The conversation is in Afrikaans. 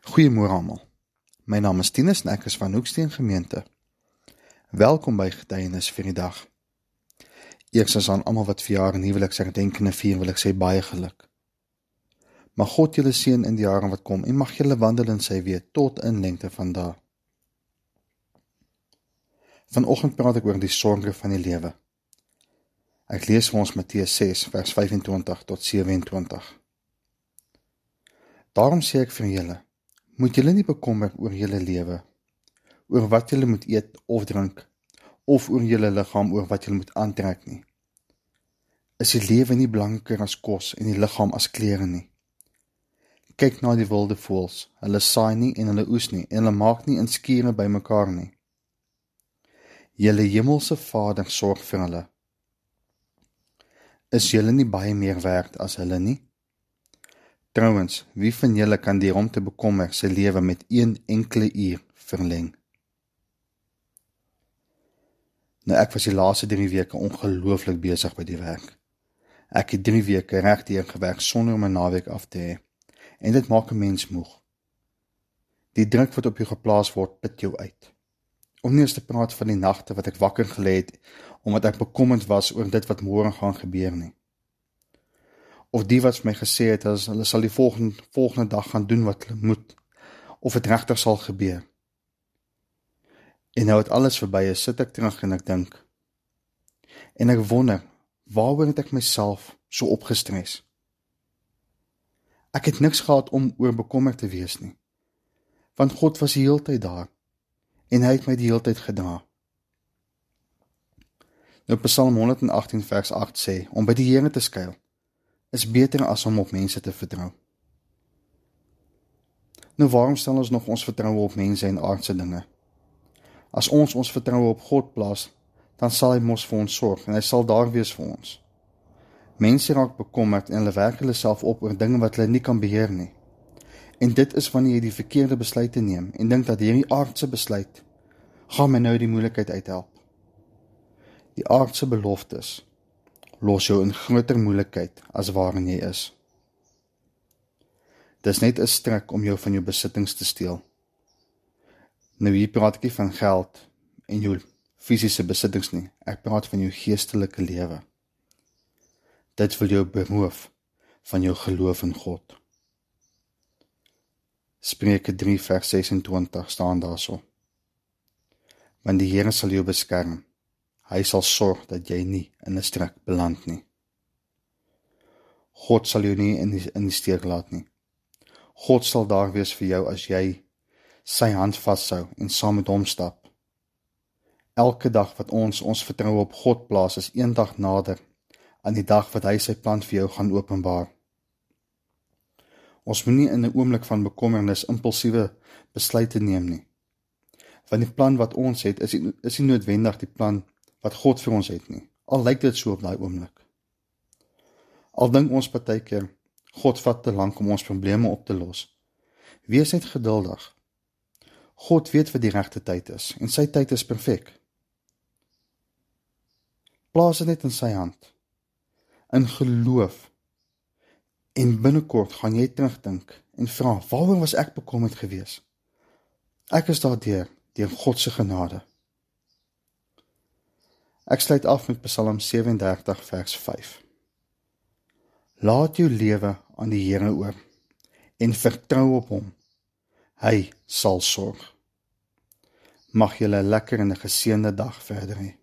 Goeiemôre almal. My naam is Tinus en ek is van Hoeksteen Gemeente. Welkom by Getuienis vir die dag. Eers aan almal wat verjaar en huweliks herdenkende vier, wil ek sê baie geluk. Mag God julle seën in die jare wat kom en mag julle wandel in sy weë tot in lengte van dae. Vanoggend praat ek oor die sorges van die lewe. Ek lees vir ons Matteus 6 vers 25 tot 27. Daarom sê ek vir julle moet julle nie bekommer oor julle lewe, oor wat julle moet eet of drink, of oor julle liggaam oor wat julle moet aantrek nie. Is die lewe nie belangriker as kos en die liggaam as klere nie? Kyk na die wilde voëls. Hulle saai nie en hulle oes nie en hulle maak nie in skure bymekaar nie. Julle hemelse Vader sorg vir hulle. Is julle nie baie meer werd as hulle nie? Trouwens, wie van julle kan die om te bekommer sy lewe met een enkele uur verleng? Nou ek was die laaste 3 weke ongelooflik besig by die werk. Ek het 3 weke regdeur gewerk sonder om 'n naweek af te hê. En dit maak 'n mens moeg. Die druk wat op jou geplaas word, put jou uit. Om nie eens te praat van die nagte wat ek wakker gelê het omdat ek bekommerd was oor dit wat môre gaan gebeur nie of die wat my gesê het as hulle sal die volgende volgende dag gaan doen wat hulle moet of dit regtig sal gebeur. En nou het alles verby is, sit ek terug en ek dink en ek wonder waaroor het ek myself so opgestres? Ek het niks gehad om oor bekommerd te wees nie. Want God was die hele tyd daar en hy het my die hele tyd gedra. Nou Psalm 118 vers 8 sê om by die Here te skuil is beter as om op mense te vertrou. Nou waarom stel ons nog ons vertroue op mense en aardse dinge? As ons ons vertroue op God plaas, dan sal hy mos vir ons sorg en hy sal daar wees vir ons. Mense raak bekommerd en hulle werk hulle self op oor dinge wat hulle nie kan beheer nie. En dit is wanneer jy die verkeerde besluite neem en dink dat hierdie aardse besluit gaan my nou die moeilikheid uithelp. Die aardse beloftes los jou in groter moeilikheid as waarin jy is. Dis net 'n stryk om jou van jou besittings te steel. Nou hier praat ek nie van geld en jou fisiese besittings nie. Ek praat van jou geestelike lewe. Dit wil jou beroof van jou geloof in God. Spreuke 3 vers 26 staan daarso. Want die Here sal jou beskerm Hy sal sorg dat jy nie in 'n struik beland nie. God sal jou nie in die, in die steek laat nie. God sal daar wees vir jou as jy sy hand vashou en saam met hom stap. Elke dag wat ons ons vertroue op God plaas, is eendag nader aan die dag wat hy sy plan vir jou gaan openbaar. Ons moenie in 'n oomblik van bekommernis impulsiewe besluite neem nie. Want die plan wat ons het, is is nie noodwendig die plan wat God vir ons het nie. Al lyk dit so op daai oomblik. Al dink ons partykeer God vat te lank om ons probleme op te los. Wees net geduldig. God weet wat die regte tyd is en sy tyd is perfek. Plaas dit net in sy hand. In geloof. En binnekort gaan jy terugdink en vra, waaroor was ek bekommerd geweest? Ek is daardeur deur God se genade. Ek sluit af met Psalm 37 vers 5. Laat jou lewe aan die Here oor en vertrou op hom. Hy sal sorg. Mag jy 'n lekker en 'n geseënde dag verder hê.